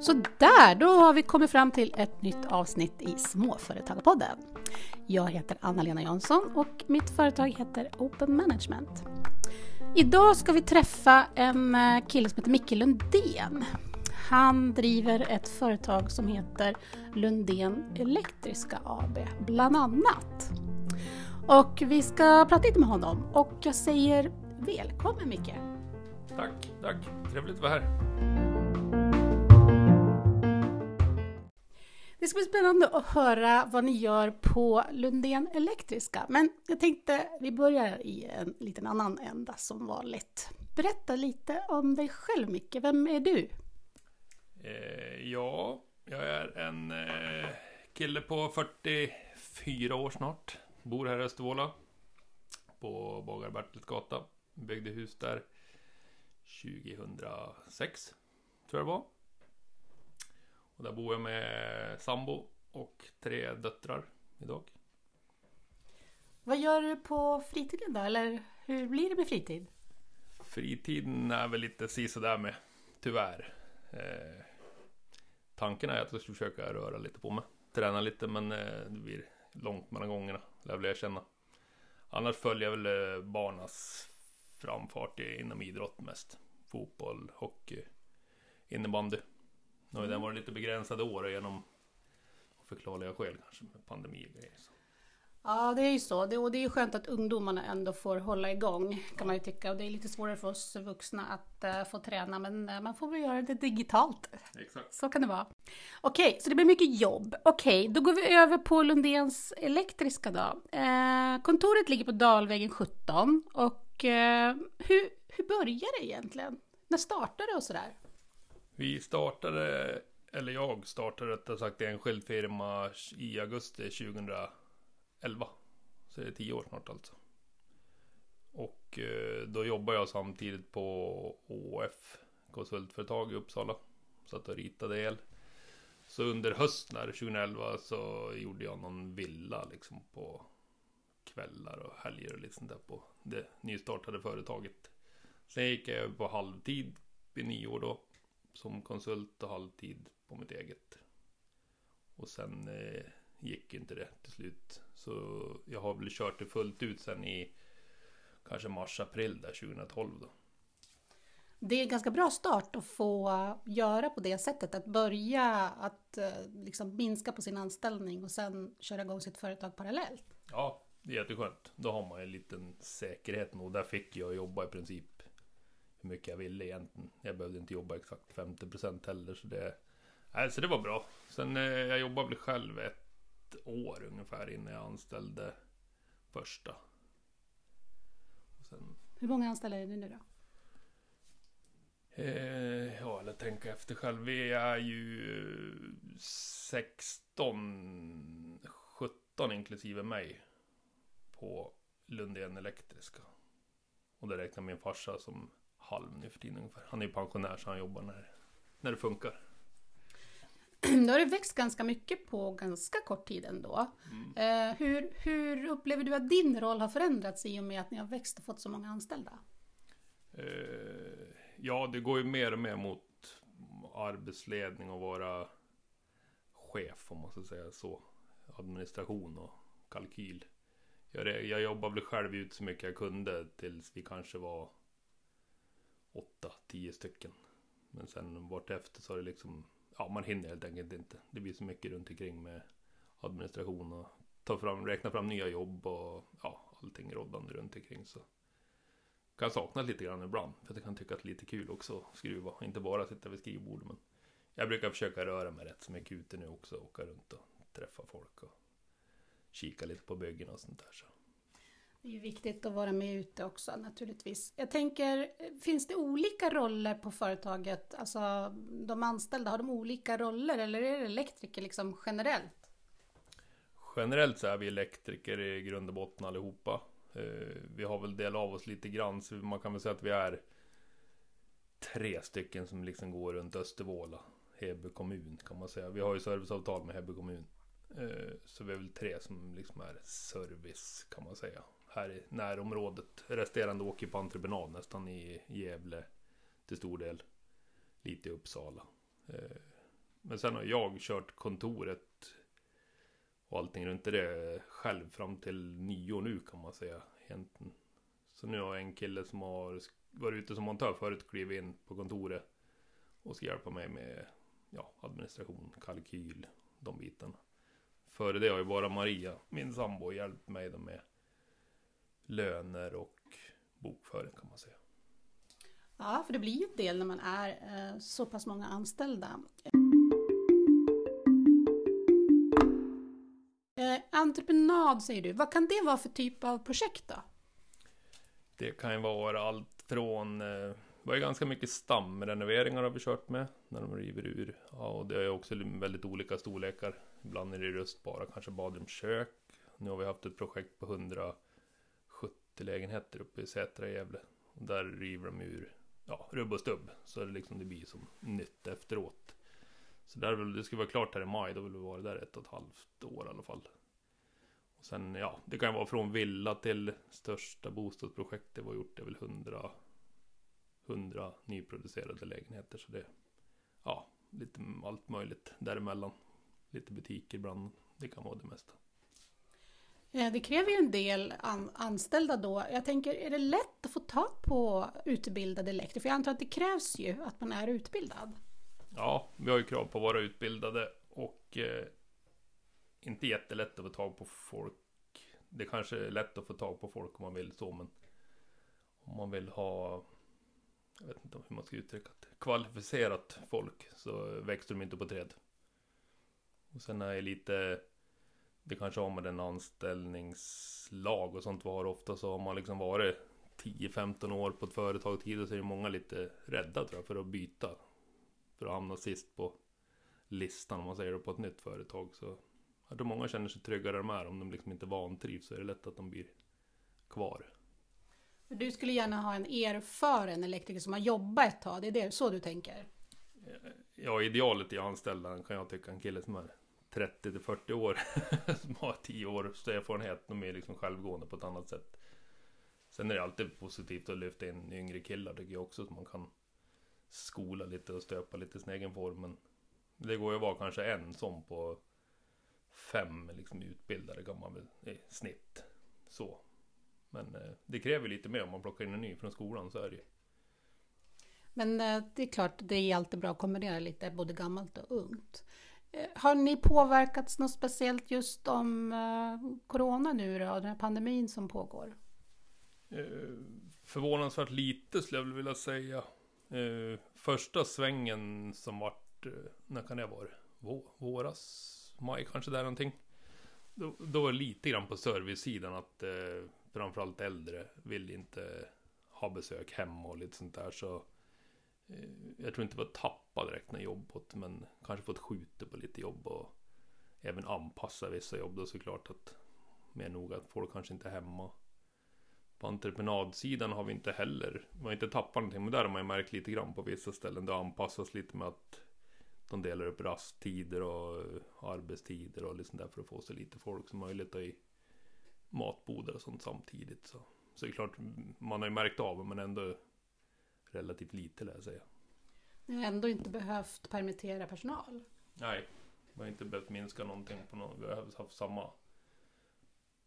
Så där, då har vi kommit fram till ett nytt avsnitt i Småföretagarpodden. Jag heter Anna-Lena Jansson och mitt företag heter Open Management. Idag ska vi träffa en eh, kille som heter Micke Lundén. Han driver ett företag som heter Lundén Elektriska AB, bland annat. Och vi ska prata lite med honom och jag säger välkommen Micke! Tack, tack! Trevligt att vara här. Det ska bli spännande att höra vad ni gör på Lundén Elektriska. Men jag tänkte vi börjar i en liten annan ända som vanligt. Berätta lite om dig själv Micke, vem är du? Eh, ja, jag är en eh, kille på 44 år snart. Bor här i Östervåla. På Bagare gata. Byggde hus där 2006, tror jag det var. Och där bor jag med sambo och tre döttrar idag. Vad gör du på fritiden då? Eller hur blir det med fritid? Fritiden är väl lite sisådär med, tyvärr. Eh, tanken är att jag ska försöka röra lite på mig. Träna lite men eh, det blir långt mellan gångerna. Lär väl jag känna. Annars följer jag väl eh, barnas framfart inom idrott mest. Fotboll, hockey, innebandy. Nu har den varit lite begränsade år genom förklarliga skäl kanske med pandemi och grejer. Så. Ja, det är ju så. Det, och det är ju skönt att ungdomarna ändå får hålla igång kan man ju tycka. Och det är lite svårare för oss vuxna att uh, få träna, men uh, man får väl göra det digitalt. Exakt. Så kan det vara. Okej, okay, så det blir mycket jobb. Okej, okay, då går vi över på Lundéns Elektriska då. Uh, kontoret ligger på Dalvägen 17 och Eh, hur, hur började det egentligen? När startade det och sådär? Vi startade, eller jag startade rättare sagt enskild firma i augusti 2011. Så det är tio år snart alltså. Och eh, då jobbar jag samtidigt på ÅF konsultföretag i Uppsala. Satt och ritade el. Så under hösten 2011 så gjorde jag någon villa liksom på kvällar och helger och lite sånt där på det nystartade företaget. Sen gick jag på halvtid i nio år då som konsult och halvtid på mitt eget. Och sen eh, gick inte det till slut. Så jag har väl kört det fullt ut sen i kanske mars-april där 2012 då. Det är en ganska bra start att få göra på det sättet, att börja att eh, liksom minska på sin anställning och sen köra igång sitt företag parallellt. Ja, det är jätteskönt. Då har man en liten säkerhet och där fick jag jobba i princip hur mycket jag ville egentligen. Jag behövde inte jobba exakt 50% heller så det... Nej, så det var bra. Sen eh, jag jobbade väl själv ett år ungefär innan jag anställde första. Sen... Hur många anställda är ni nu då? Eh, ja, eller tänka efter själv. Vi är ju 16, 17 inklusive mig på Lundén Elektriska. Och det räknar min farsa som halv nu för tiden ungefär. Han är ju pensionär så han jobbar när, när det funkar. Då har det växt ganska mycket på ganska kort tid ändå. Mm. Eh, hur, hur upplever du att din roll har förändrats i och med att ni har växt och fått så många anställda? Eh, ja, det går ju mer och mer mot arbetsledning och vara chef om man ska säga så. Administration och kalkyl. Jag, jag jobbade väl själv ut så mycket jag kunde tills vi kanske var åtta, tio stycken. Men sen vartefter så har det liksom, ja man hinner helt enkelt inte. Det blir så mycket runt omkring med administration och ta fram, räkna fram nya jobb och ja, allting råddande runt omkring så. Kan sakna lite grann ibland, för jag kan tycka att det är lite kul också att skruva, inte bara sitta vid skrivbordet. Men jag brukar försöka röra mig rätt så mycket ute nu också, åka runt och träffa folk och kika lite på byggen och sånt där. Så. Det är viktigt att vara med ute också naturligtvis. Jag tänker, finns det olika roller på företaget? Alltså de anställda, har de olika roller eller är det elektriker liksom generellt? Generellt så är vi elektriker i grund och botten allihopa. Eh, vi har väl del av oss lite grann, så man kan väl säga att vi är tre stycken som liksom går runt Östervåla, Heby kommun kan man säga. Vi har ju serviceavtal med Heby kommun. Eh, så vi är väl tre som liksom är service kan man säga här i närområdet. Resterande åker på entreprenad nästan i Gävle till stor del. Lite i Uppsala. Eh, men sen har jag kört kontoret och allting runt det själv fram till nio nu kan man säga egentligen. Så nu har jag en kille som har varit ute som montör förut klivit in på kontoret och ska hjälpa mig med ja, administration, kalkyl, de bitarna. Före det har ju bara Maria, min sambo, hjälpt mig med löner och bokföring kan man säga. Ja, för det blir ju en del när man är eh, så pass många anställda. Eh, entreprenad säger du, vad kan det vara för typ av projekt då? Det kan ju vara allt från eh, det var ju ganska mycket stamrenoveringar har vi kört med när de river ur. Ja, och det är också väldigt olika storlekar. Ibland är det rustbara, kanske badrumskök. Nu har vi haft ett projekt på 170 lägenheter uppe i Sätra i Gävle. Och där river de ur ja, rubb och stubb. Så det, liksom, det blir som nytt efteråt. Så där vill, det ska vara klart här i maj, då vill vi vara där ett och ett halvt år i alla fall. Och sen, ja, det kan vara från villa till största bostadsprojektet vi har gjort, det är väl 100 100 nyproducerade lägenheter. Så det är ja, lite allt möjligt däremellan. Lite butiker ibland. Det kan vara det mesta. Det kräver ju en del an anställda då. Jag tänker, är det lätt att få tag på utbildade elektriker? För jag antar att det krävs ju att man är utbildad. Ja, vi har ju krav på att vara utbildade och eh, inte jättelätt att få tag på folk. Det kanske är lätt att få tag på folk om man vill så, men om man vill ha jag vet inte hur man ska uttrycka det, kvalificerat folk så växer de inte på träd. Och sen är lite, det kanske har med den anställningslag och sånt vi har ofta så har man liksom varit 10-15 år på ett företag tidigare så är det många lite rädda tror jag för att byta. För att hamna sist på listan om man säger det på ett nytt företag. Så jag tror många känner sig tryggare de är om de liksom inte vantrivs så är det lätt att de blir kvar. Du skulle gärna ha en erfaren elektriker som har jobbat ett tag, det är det, så du tänker? Ja, idealet i anställda kan jag tycka en kille som är 30 till 40 år som har 10 års erfarenhet, de är liksom självgående på ett annat sätt. Sen är det alltid positivt att lyfta in yngre killar tycker jag också, så man kan skola lite och stöpa lite sin egen form. Men det går ju att vara kanske en sån på fem liksom utbildade kan man väl i snitt. Så. Men eh, det kräver lite mer om man plockar in en ny från skolan, så är det ju. Men eh, det är klart, det är alltid bra att kombinera lite både gammalt och ungt. Eh, har ni påverkats något speciellt just om eh, Corona nu då, den här pandemin som pågår? Eh, förvånansvärt lite skulle jag vilja säga. Första svängen som vart, när kan det vara? Våras? Maj kanske där någonting. Då, då var det lite grann på servicesidan att framförallt äldre vill inte ha besök hemma och lite sånt där. Så Eh, jag tror inte vi har tappat direkt något jobb på det, men kanske fått skjuta på lite jobb och även anpassa vissa jobb då såklart att mer nog att folk kanske inte är hemma. På entreprenadsidan har vi inte heller, vi har inte tappat någonting, men där har man ju märkt lite grann på vissa ställen. Det har anpassats lite med att de delar upp rasttider och eh, arbetstider och liksom där för att få så lite folk som möjligt i matbodar och sånt samtidigt. Så, så det är klart, man har ju märkt av men ändå relativt lite lär jag säga. Ni har ändå inte behövt permittera personal? Nej, vi har inte behövt minska någonting på någon. Vi har haft samma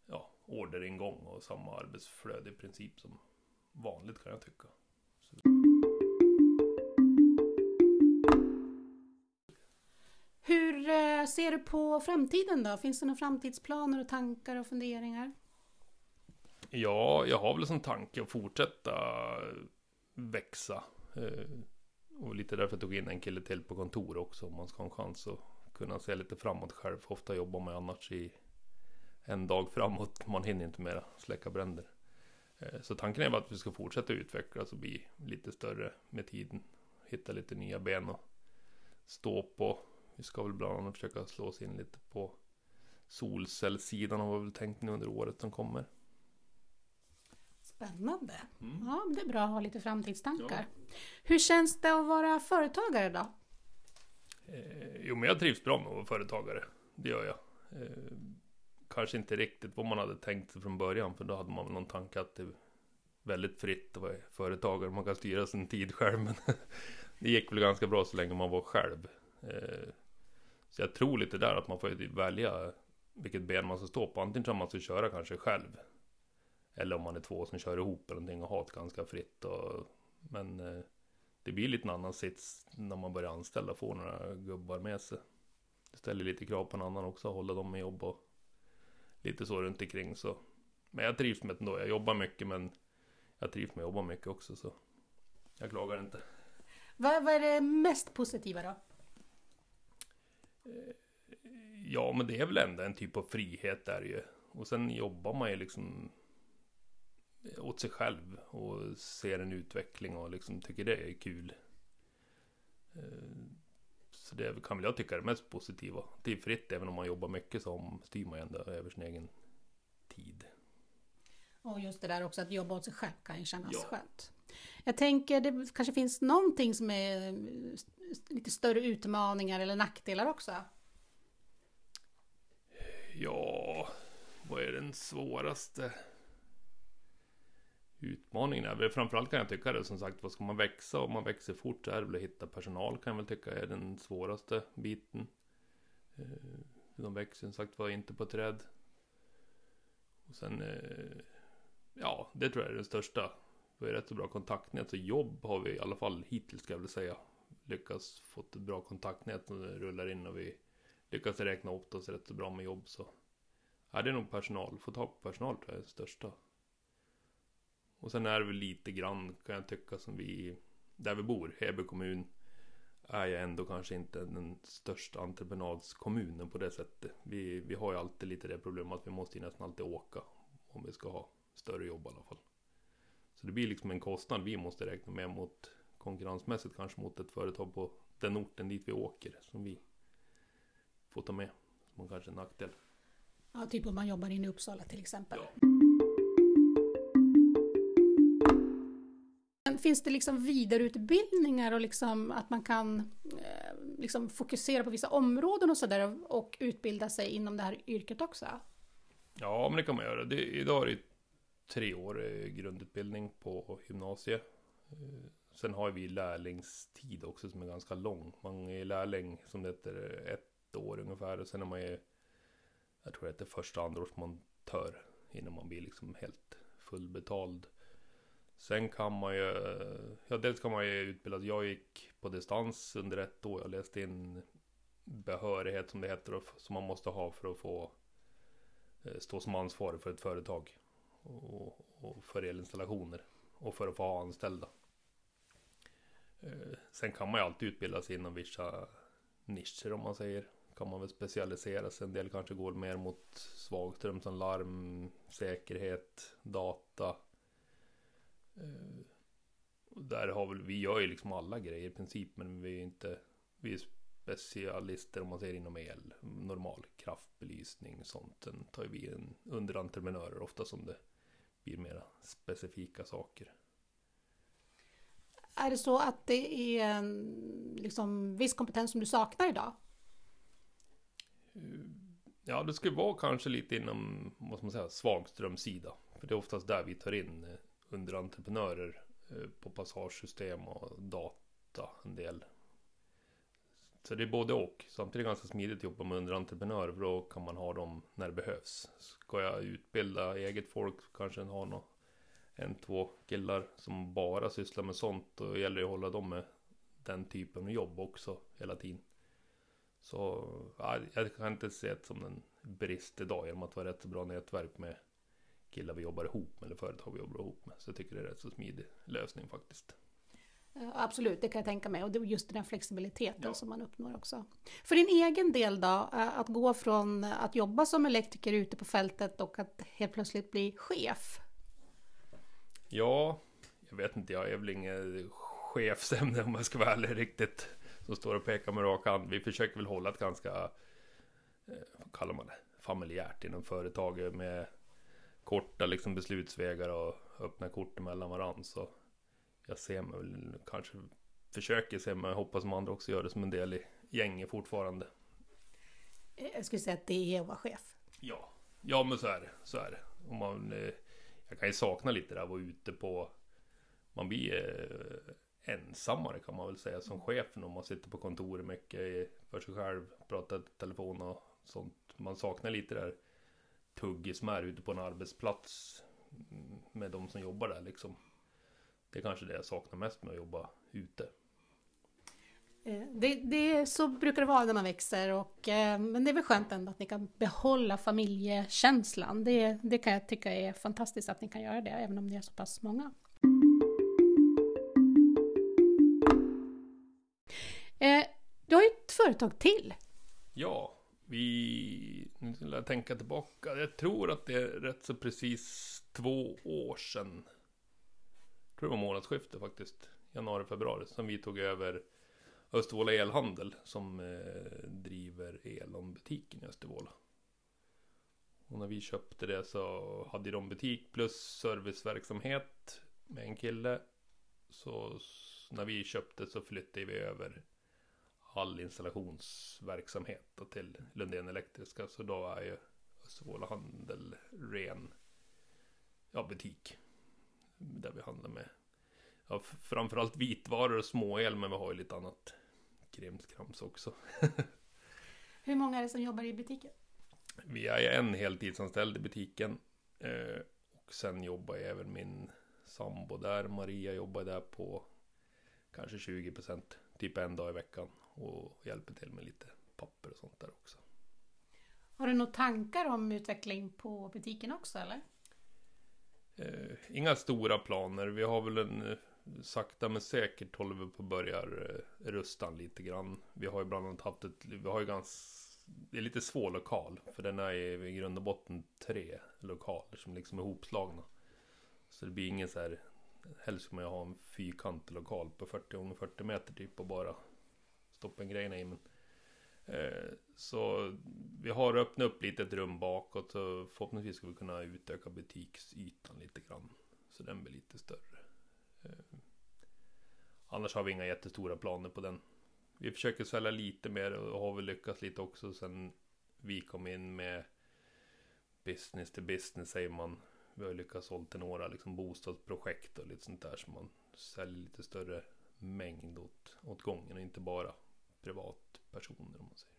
ja, orderingång och samma arbetsflöde i princip som vanligt kan jag tycka. Så. Hur eh, ser du på framtiden då? Finns det några framtidsplaner och tankar och funderingar? Ja, jag har väl som tanke att fortsätta växa. Eh, och lite därför tog jag in en kille till på kontor också om man ska ha en chans att kunna se lite framåt själv. För ofta jobbar man annars i en dag framåt. Man hinner inte mera släcka bränder. Eh, så tanken är att vi ska fortsätta utvecklas och bli lite större med tiden. Hitta lite nya ben och stå på. Vi ska väl bland annat försöka slå oss in lite på solcellssidan har vi väl tänkt nu under året som kommer. Spännande. Mm. Ja, det är bra att ha lite framtidstankar. Ja. Hur känns det att vara företagare då? Eh, jo, men jag trivs bra med att vara företagare. Det gör jag. Eh, kanske inte riktigt vad man hade tänkt sig från början. För då hade man väl någon tanke att det är väldigt fritt att vara företagare. Man kan styra sin tid själv. Men det gick väl ganska bra så länge man var själv. Eh, så jag tror lite där att man får välja vilket ben man ska stå på. Antingen tror man ska köra kanske själv. Eller om man är två som kör ihop eller någonting och har ett ganska fritt. Och, men eh, det blir lite en annan sits när man börjar anställa. Får några gubbar med sig. Det ställer lite krav på en annan också. Hålla dem med jobb och lite så runt omkring. Så. Men jag trivs med det ändå. Jag jobbar mycket men jag trivs med att jobba mycket också. Så jag klagar inte. Vad, vad är det mest positiva då? Eh, ja, men det är väl ändå en typ av frihet där ju. Och sen jobbar man ju liksom åt sig själv och ser en utveckling och liksom tycker det är kul. Eh, så det kan väl jag tycka är det mest positiva. Det är fritt, även om man jobbar mycket så styr man ju ändå över sin egen tid. Och just det där också att jobba åt sig själv kan ju kännas ja. skönt. Jag tänker det kanske finns någonting som är lite större utmaningar eller nackdelar också? Ja, vad är den svåraste utmaningen? Är framförallt kan jag tycka det som sagt, vad ska man växa? Om man växer fort så är det väl att hitta personal kan jag väl tycka är den svåraste biten. Eh, de växer som sagt var inte på träd. Och sen, eh, ja, det tror jag är det största. Vi har rätt så bra kontaktnät, så jobb har vi i alla fall hittills ska jag väl säga lyckats få ett bra kontaktnät som rullar in och vi lyckas räkna upp oss rätt så bra med jobb så ja, det är nog personal, få tag på personal tror jag är det största. Och sen är det väl lite grann kan jag tycka som vi, där vi bor, Heby kommun, är ju ändå kanske inte den största entreprenadskommunen på det sättet. Vi, vi har ju alltid lite det problemet att vi måste ju nästan alltid åka om vi ska ha större jobb i alla fall. Så det blir liksom en kostnad vi måste räkna med mot konkurrensmässigt kanske mot ett företag på den orten dit vi åker som vi får ta med. Som kanske är en nackdel. Ja, typ om man jobbar inne i Uppsala till exempel. Ja. Finns det liksom vidareutbildningar och liksom att man kan eh, liksom fokusera på vissa områden och sådär och utbilda sig inom det här yrket också? Ja, men det kan man göra. Det, idag är det tre år grundutbildning på gymnasiet. Eh, sen har vi lärlingstid också som är ganska lång. Man är lärling som det heter ett år ungefär. Och sen är man ju, jag tror det heter första andraårsmontör. Innan man blir liksom helt fullbetald. Sen kan man ju, ja dels kan man ju utbilda, jag gick på distans under ett år. Jag läste in behörighet som det heter, som man måste ha för att få eh, stå som ansvarig för ett företag. Och, och för elinstallationer. Och för att få ha anställda. Eh, sen kan man ju alltid utbilda sig inom vissa nischer om man säger. Kan man väl specialisera sig. En del kanske går mer mot svagström som larm, säkerhet, data. Eh, där har väl, vi gör ju liksom alla grejer i princip men vi är inte, vi är specialister om man säger inom el, normal kraftbelysning sånt. Sen tar vi en underentreprenörer ofta som det blir mera specifika saker. Är det så att det är en liksom, viss kompetens som du saknar idag? Ja, det skulle vara kanske lite inom, vad ska man säga, svagströmsida. För det är oftast där vi tar in eh, underentreprenörer eh, på passagesystem och data en del. Så det är både och. Samtidigt är det ganska smidigt att jobba med underentreprenörer för då kan man ha dem när det behövs. Ska jag utbilda eget folk kanske ha någon, en, två killar som bara sysslar med sånt. Då gäller det att hålla dem med den typen av jobb också hela tiden. Så ja, jag kan inte se det som en brist idag genom att vara rätt så bra nätverk med killar vi jobbar ihop med eller företag vi jobbar ihop med. Så jag tycker det är rätt så smidig lösning faktiskt. Absolut, det kan jag tänka mig. Och det är just den flexibiliteten ja. som man uppnår också. För din egen del då, att gå från att jobba som elektriker ute på fältet och att helt plötsligt bli chef. Ja, jag vet inte. Jag är väl inget chefsämne om jag ska vara ärlig riktigt. Som står och pekar med rak hand. Vi försöker väl hålla ett ganska, eh, vad kallar man det, familjärt inom företaget med korta liksom beslutsvägar och öppna kort mellan varandra. Så jag ser mig väl kanske, försöker se mig, hoppas som andra också gör det som en del i gänget fortfarande. Jag skulle säga att det är att vara chef. Ja, Ja men så är det, så är det. Man, eh, jag kan ju sakna lite det här att vara ute på... Man blir eh, ensammare kan man väl säga som chef om man sitter på kontoret mycket för sig själv, pratar i telefon och sånt. Man saknar lite det där tuggis med ute på en arbetsplats med de som jobbar där liksom. Det är kanske det jag saknar mest med att jobba ute. Eh, det, det, så brukar det vara när man växer, och, eh, men det är väl skönt ändå att ni kan behålla familjekänslan. Det, det kan jag tycka är fantastiskt att ni kan göra det, även om ni är så pass många. Eh, du har ju ett företag till. Ja, vi... Nu vill jag tänka tillbaka. Jag tror att det är rätt så precis två år sedan. Jag tror det var månadsskifte faktiskt. Januari, februari. Som vi tog över Östervåla Elhandel som eh, driver Elon-butiken i Östervåla. Och när vi köpte det så hade de butik plus serviceverksamhet med en kille. Så när vi köpte så flyttade vi över all installationsverksamhet till Lundén Elektriska. Så då är ju Östervåla Handel ren ja, butik. Där vi handlar med ja, framförallt vitvaror och småel men vi har ju lite annat krimskrams också. Hur många är det som jobbar i butiken? Vi är en heltidsanställd i butiken. Eh, och sen jobbar ju även min sambo där. Maria jobbar där på kanske 20 procent. Typ en dag i veckan. Och hjälper till med lite papper och sånt där också. Har du några tankar om utveckling på butiken också eller? Eh, inga stora planer. Vi har väl en sakta men säkert håller vi på att börja eh, rusta lite grann. Vi har ju bland annat haft ett, vi har ju ganska, det är lite svår lokal. För den är i grund och botten tre lokaler som liksom är hopslagna. Så det blir ingen så här, helst ska man ju ha en fyrkantig lokal på 40 gånger 40 meter typ och bara Toppengrejerna grejerna i. Men, eh, så vi har öppnat upp lite ett rum bakåt så förhoppningsvis ska vi kunna utöka butiksytan lite grann. Så den blir lite större. Eh, annars har vi inga jättestora planer på den. Vi försöker sälja lite mer och har väl lyckats lite också sen vi kom in med business to business säger man. Vi har lyckats sålt till några liksom bostadsprojekt och lite sånt där som man säljer lite större mängd åt, åt gången och inte bara privatpersoner om man säger.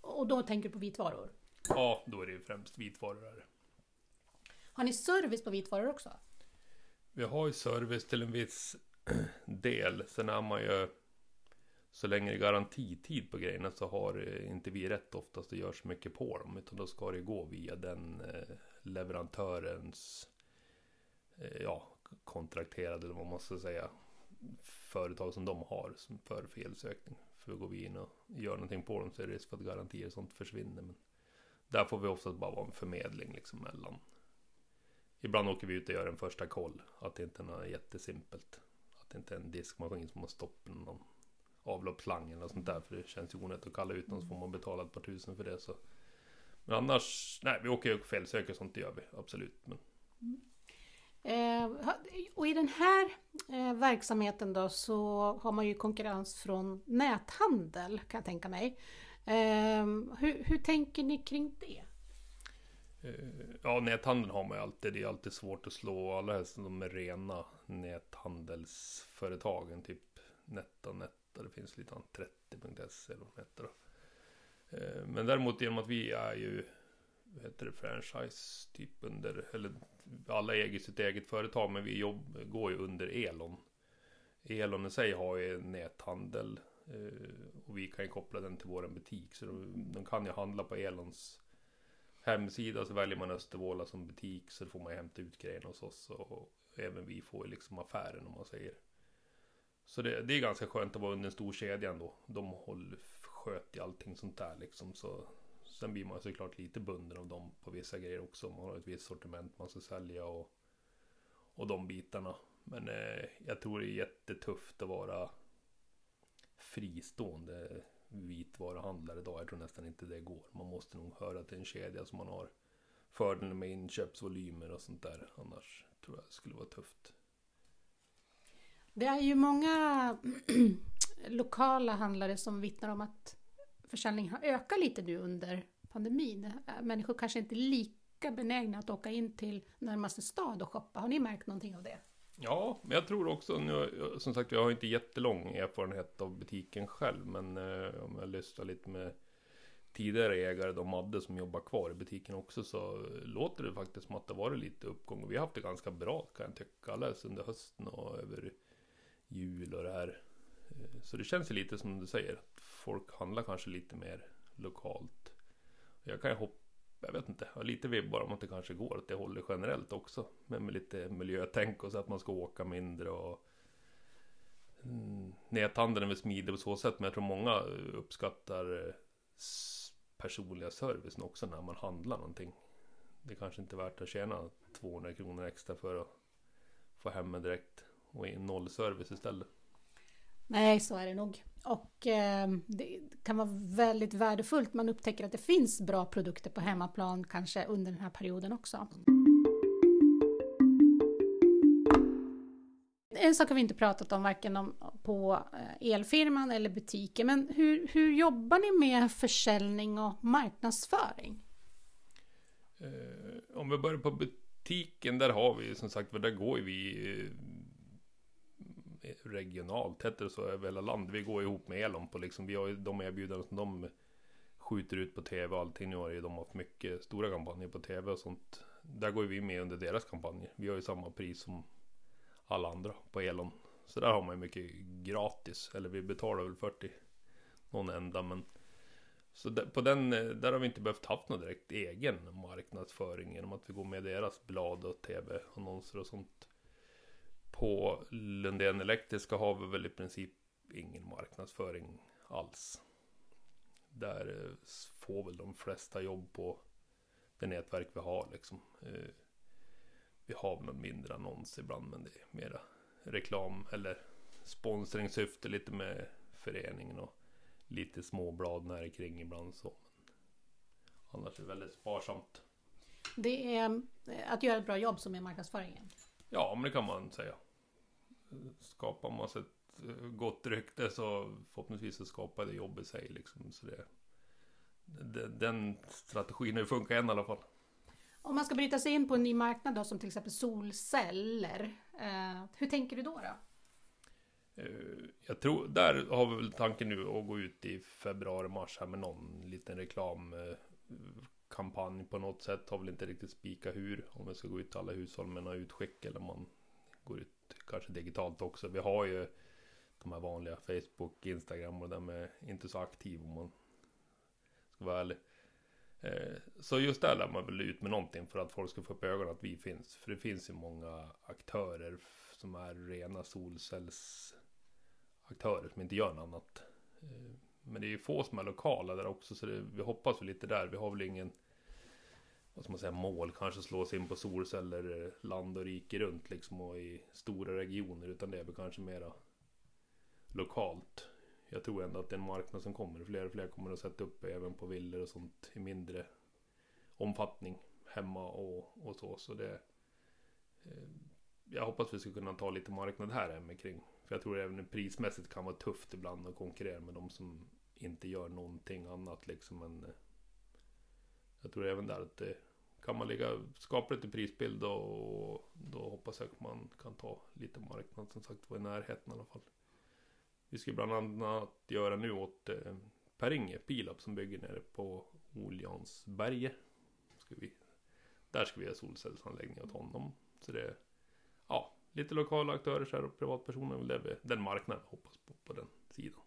Och då tänker du på vitvaror? Ja, då är det ju främst vitvaror. Här. Har ni service på vitvaror också? Vi har ju service till en viss del. Sen är man ju så länge det är garantitid på grejerna så har inte vi rätt oftast att göra så mycket på dem. Utan då ska det gå via den eh, leverantörens eh, ja, kontrakterade, eller vad man ska säga, företag som de har för felsökning. För går vi in och gör någonting på dem så är det risk för att garantier och sånt försvinner. Men där får vi oftast bara vara en förmedling liksom mellan Ibland åker vi ut och gör en första koll. Att det inte är något jättesimpelt. Att det inte är en diskmaskin som har stoppat någon avloppsslang eller sånt där. För det känns ju onödigt att kalla ut någon så får man betala ett par tusen för det. Så. Men annars, nej vi åker ju och felsöker sånt, det gör vi absolut. Men... Mm. Eh, och i den här eh, verksamheten då så har man ju konkurrens från näthandel kan jag tänka mig. Eh, hur, hur tänker ni kring det? Eh, ja, näthandeln har man ju alltid. Det är alltid svårt att slå. Alla helst de är rena näthandelsföretagen. Typ Netta, Netta. Det finns lite annat. 30.se eller vad de heter. Eh, men däremot genom att vi är ju vad heter det, franchise typ under, eller alla äger sitt eget företag men vi jobb, går ju under Elon. Elon i sig har ju näthandel eh, och vi kan ju koppla den till vår butik så de, de kan ju handla på Elons hemsida så väljer man Östervåla som butik så får man hämta ut grejerna hos oss och även vi får ju liksom affären om man säger. Så det, det är ganska skönt att vara under en stor kedja ändå. De håller, sköter allting sånt där liksom. Så, sen blir man såklart lite bunden av dem på vissa grejer också. Man har ett visst sortiment man ska sälja och, och de bitarna. Men eh, jag tror det är jättetufft att vara fristående vitvaruhandlare idag. Jag tror nästan inte det går. Man måste nog höra till en kedja som man har fördelen med inköpsvolymer och sånt där. Annars tror jag det skulle vara tufft. Det är ju många lokala handlare som vittnar om att försäljningen har ökat lite nu under pandemin. Eh, människor kanske inte är lika benägna att åka in till närmaste stad och shoppa. Har ni märkt någonting av det? Ja, men jag tror också, nu, som sagt jag har inte jättelång erfarenhet av butiken själv, men eh, om jag lyssnar lite med tidigare ägare, de hade som jobbar kvar i butiken också, så låter det faktiskt som att det varit lite uppgång. Vi har haft det ganska bra kan jag tycka, alldeles under hösten och över jul och det här. Eh, så det känns ju lite som du säger, att folk handlar kanske lite mer lokalt. Jag kan ju hoppa, jag vet inte, jag har lite vibbar om att det kanske går åt det hållet generellt också. Men med lite miljötänk och så att man ska åka mindre och mm, Näthandeln är väl smidig på så sätt, men jag tror många uppskattar eh, personliga servicen också när man handlar någonting. Det är kanske inte är värt att tjäna 200 kronor extra för att få hem det direkt och i noll service istället. Nej, så är det nog. Och eh, det kan vara väldigt värdefullt. Man upptäcker att det finns bra produkter på hemmaplan kanske under den här perioden också. En sak har vi inte pratat om varken om, på eh, elfirman eller butiken. Men hur, hur jobbar ni med försäljning och marknadsföring? Eh, om vi börjar på butiken, där har vi som sagt, där går ju vi eh, regionalt, heter det så, över hela landet. Vi går ihop med Elon på liksom, vi har ju de erbjudanden som de skjuter ut på tv och allting. Nu har ju de haft mycket stora kampanjer på tv och sånt. Där går ju vi med under deras kampanjer. Vi har ju samma pris som alla andra på Elon. Så där har man ju mycket gratis, eller vi betalar väl 40 någon enda men så på den, där har vi inte behövt haft någon direkt egen marknadsföring genom att vi går med deras blad och tv-annonser och sånt. På Lundén Elektriska har vi väl i princip ingen marknadsföring alls. Där eh, får väl de flesta jobb på det nätverk vi har liksom. Eh, Vi har någon mindre annons ibland men det är mera reklam eller sponsringssyfte lite med föreningen och lite småblad när kring ibland så. Men annars är det väldigt sparsamt. Det är eh, att göra ett bra jobb som är marknadsföringen. Ja, men det kan man säga. Skapar man sig ett eh, gott rykte så förhoppningsvis så skapar det jobb i sig liksom. Så det, det, den strategin har ju funkat än i alla fall. Om man ska bryta sig in på en ny marknad då, som till exempel solceller. Eh, hur tänker du då? då? Eh, Jag tror, där har vi väl tanken nu att gå ut i februari, mars här med någon liten reklamkampanj på något sätt. Har väl inte riktigt spika hur. Om vi ska gå ut till alla hushåll med några utskick eller om man går ut kanske digitalt också. Vi har ju de här vanliga Facebook, Instagram och de är inte så aktiv om man ska vara ärlig. Eh, så just där lär man väl ut med någonting för att folk ska få upp ögonen att vi finns. För det finns ju många aktörer som är rena solcellsaktörer som inte gör något annat. Eh, men det är ju få som är lokala där också så det, vi hoppas väl lite där. Vi har väl ingen vad ska man säga, mål kanske slås in på solceller eh, land och rike runt liksom och i stora regioner utan det är väl kanske mera lokalt. Jag tror ändå att det är en marknad som kommer. Fler och fler kommer att sätta upp även på villor och sånt i mindre omfattning hemma och, och så. Så det... Eh, jag hoppas vi ska kunna ta lite marknad här hemma kring. För jag tror även prismässigt kan vara tufft ibland att konkurrera med de som inte gör någonting annat liksom. Men eh, jag tror även där att det kan man ligga, skapligt i prisbild och då hoppas jag att man kan ta lite marknad som sagt var i närheten i alla fall. Vi ska bland annat göra nu åt eh, Per Inge Pilab som bygger nere på Oljansberget. Ska vi, där ska vi göra solcellsanläggning åt honom. Så det är ja, lite lokala aktörer så här och privatpersoner. väl det vi- Den marknaden vi hoppas på, på den sidan.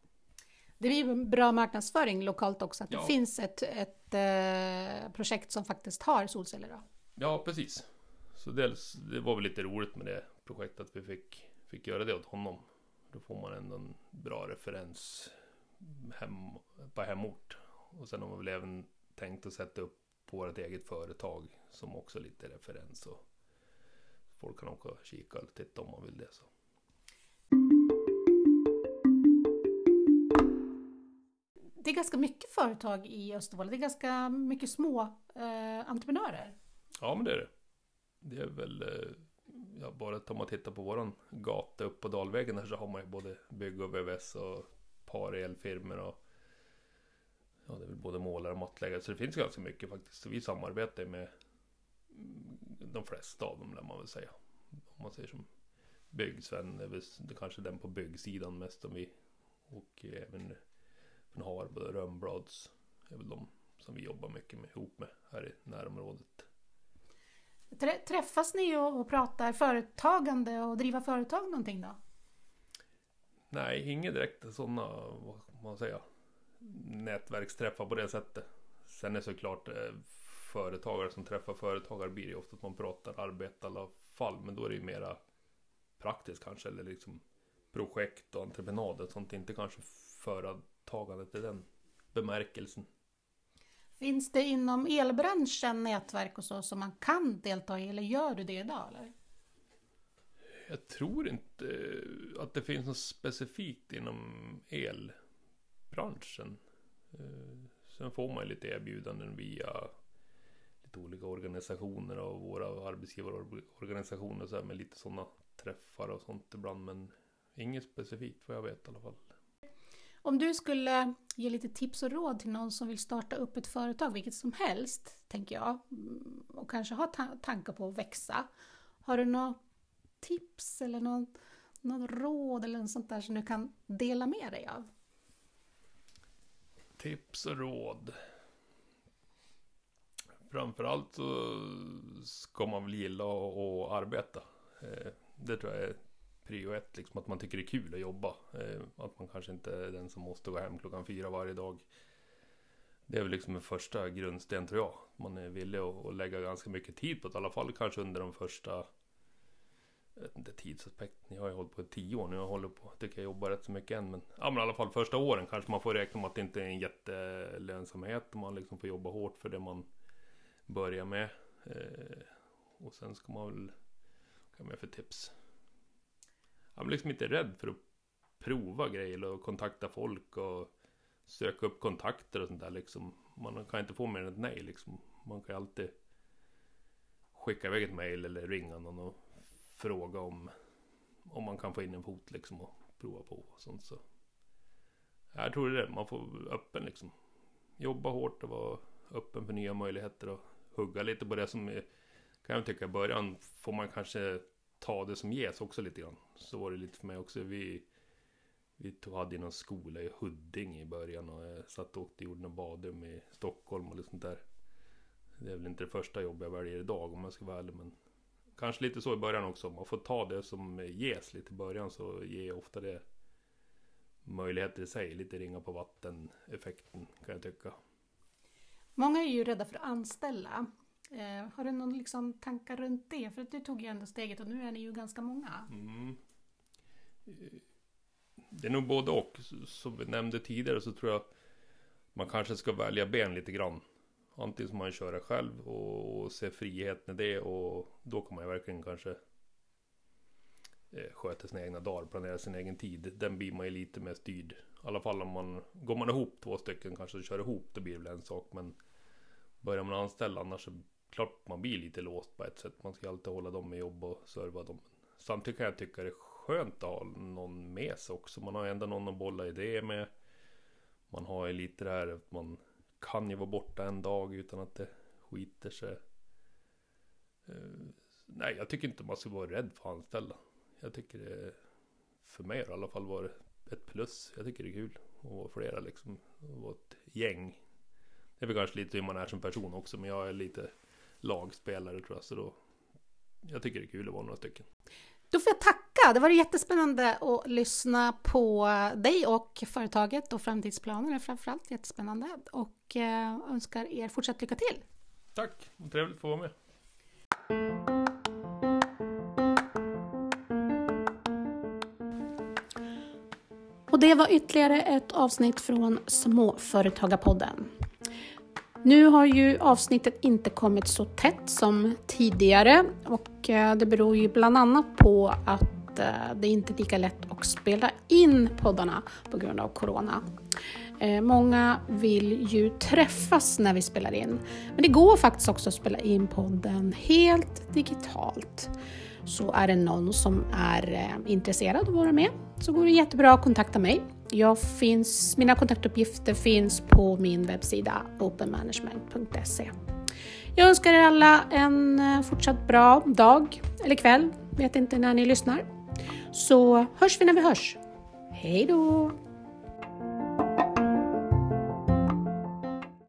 Det blir bra marknadsföring lokalt också. Att Ja. det finns ett, ett eh, projekt som faktiskt har solceller. Då. Ja, precis. Så dels, det var väl lite roligt med det projektet att vi fick, fick göra det åt honom. Då får man ändå en bra referens hem, på hemort. Och sen har man väl även tänkt att sätta upp på vårt eget företag som också lite referens. Och folk kan åka och kika och titta om man vill det. Så. Det är ganska mycket företag i Östervåla. Det är ganska mycket små eh, entreprenörer. Ja, men det är det. Det är väl, eh, ja, bara om man tittar på våran gata upp på Dalvägen där så har man ju både bygg och VVS och par elfirmor och ja, det är väl både målare och mattläggare. Så det finns ganska mycket faktiskt. Så vi samarbetar med de flesta av dem, lär man väl säga. Om man säger som Byggsven, det är väl det kanske den på byggsidan mest som vi och även från Harb och Rönnblads är väl de som vi jobbar mycket med, ihop med här i närområdet. Träffas ni och, och pratar företagande och driva företag någonting då? Nej, inga direkta sådana, vad man säger, nätverksträffar på det sättet. Sen är såklart eh, företagare som träffar företagare blir det ofta att man pratar arbete i alla fall. Men då är det ju mera praktiskt kanske, eller liksom projekt och entreprenader. Sånt inte kanske företagandet i den bemärkelsen. Finns det inom elbranschen nätverk och så som man kan delta i eller gör du det idag? Eller? Jag tror inte att det finns något specifikt inom elbranschen. Eh, sen får man lite erbjudanden via lite olika organisationer och våra arbetsgivarorganisationer så här med lite sådana träffar och sånt ibland. Men inget specifikt vad jag vet i alla fall. Om du skulle ge lite tips och råd till någon som vill starta upp ett företag, vilket som helst, tänker jag, och kanske har ta tankar på att växa. Har du några tips eller någon, någon råd eller något sånt där som du kan dela med dig av? Tips och råd. Framförallt så ska man väl gilla att arbeta. Eh, det tror jag är prio ett, liksom att man tycker det är kul att jobba. Eh, att man kanske inte är den som måste gå hem klockan fyra varje dag. Det är väl liksom en första grundsten tror jag. Man är villig att, lägga ganska mycket tid på det, i alla fall kanske under de första inte tidsaspekten. Jag har ju hållit på i tio år nu. Jag håller på, tycker jag jobbar rätt så mycket än. Men, ja, men i alla fall första åren kanske man får räkna med att det inte är en jättelönsamhet. Man liksom får jobba hårt för det man börjar med. Eh, och sen ska man väl, vad kan man för tips? Han var liksom inte rädd för att prova grejer och kontakta folk och söka upp kontakter och sånt där liksom. Man kan inte få mer än ett nej liksom. Man kan ju alltid skicka iväg ett mail eller ringa någon och fråga om om man kan få in en fot liksom och prova på och sånt så. Jag tror det är det, man får vara öppen liksom. Jobba hårt och vara öppen för nya möjligheter och hugga lite på det som är, kan jag tycka i början får man kanske ta det som ges också lite grann. Så var det lite för mig också. Vi, vi tog, hade någon skola i Huddinge i början och jag satt och åkte gjorde och badrum i Stockholm och sånt där. Det är väl inte det första jobb jag väljer idag om jag ska vara ärlig men Kanske lite så i början också. Man får ta det som ges lite i början så ger ofta det möjligheter i sig. Lite ringa på vatten effekten kan jag tycka. Många är ju rädda för att anställa. Eh, har du någon liksom tankar runt det? För att du tog ju ändå steget och nu är ni ju ganska många. Mm. Det är nog både och. Som vi nämnde tidigare så tror jag man kanske ska välja ben lite grann. Antingen som man köra själv och se friheten i det och då kan man ju verkligen kanske eh, sköta sina egna dagar, planera sin egen tid. Den blir man ju lite mer styrd. I alla fall om man går man ihop två stycken kanske kör ihop, då blir det väl en sak. Men börjar man anställa annars så klart man blir lite låst på ett sätt. Man ska alltid hålla dem med jobb och serva dem. Samtidigt kan jag tycka det är skönt att ha någon med sig också. Man har ändå någon att bolla idéer med. Man har ju lite det här att man kan ju vara borta en dag utan att det skiter sig. Eh, nej, jag tycker inte man ska vara rädd för att anställa. Jag tycker det, för mig i alla fall, var ett plus. Jag tycker det är kul att vara flera liksom. Att vara ett gäng. Det är väl kanske lite hur man är som person också, men jag är lite lagspelare tror jag. Så då, jag tycker det är kul att vara några stycken. Då får jag tacka. Det var jättespännande att lyssna på dig och företaget och framtidsplanerna framförallt. Jättespännande och eh, önskar er fortsatt lycka till. Tack, trevligt att få vara med. Och det var ytterligare ett avsnitt från Småföretagarpodden. Nu har ju avsnittet inte kommit så tätt som tidigare och eh, det beror ju bland annat på att eh, det inte är lika lätt att spela in poddarna på grund av Corona. Eh, många vill ju träffas när vi spelar in, men det går faktiskt också att spela in podden helt digitalt. Så är det någon som är intresserad av att vara med så går det jättebra att kontakta mig jag finns, mina kontaktuppgifter finns på min webbsida openmanagement.se. Jag önskar er alla en eh, fortsatt bra dag eller kväll, vet inte när ni lyssnar. Så hörs vi när vi hörs. Hej då!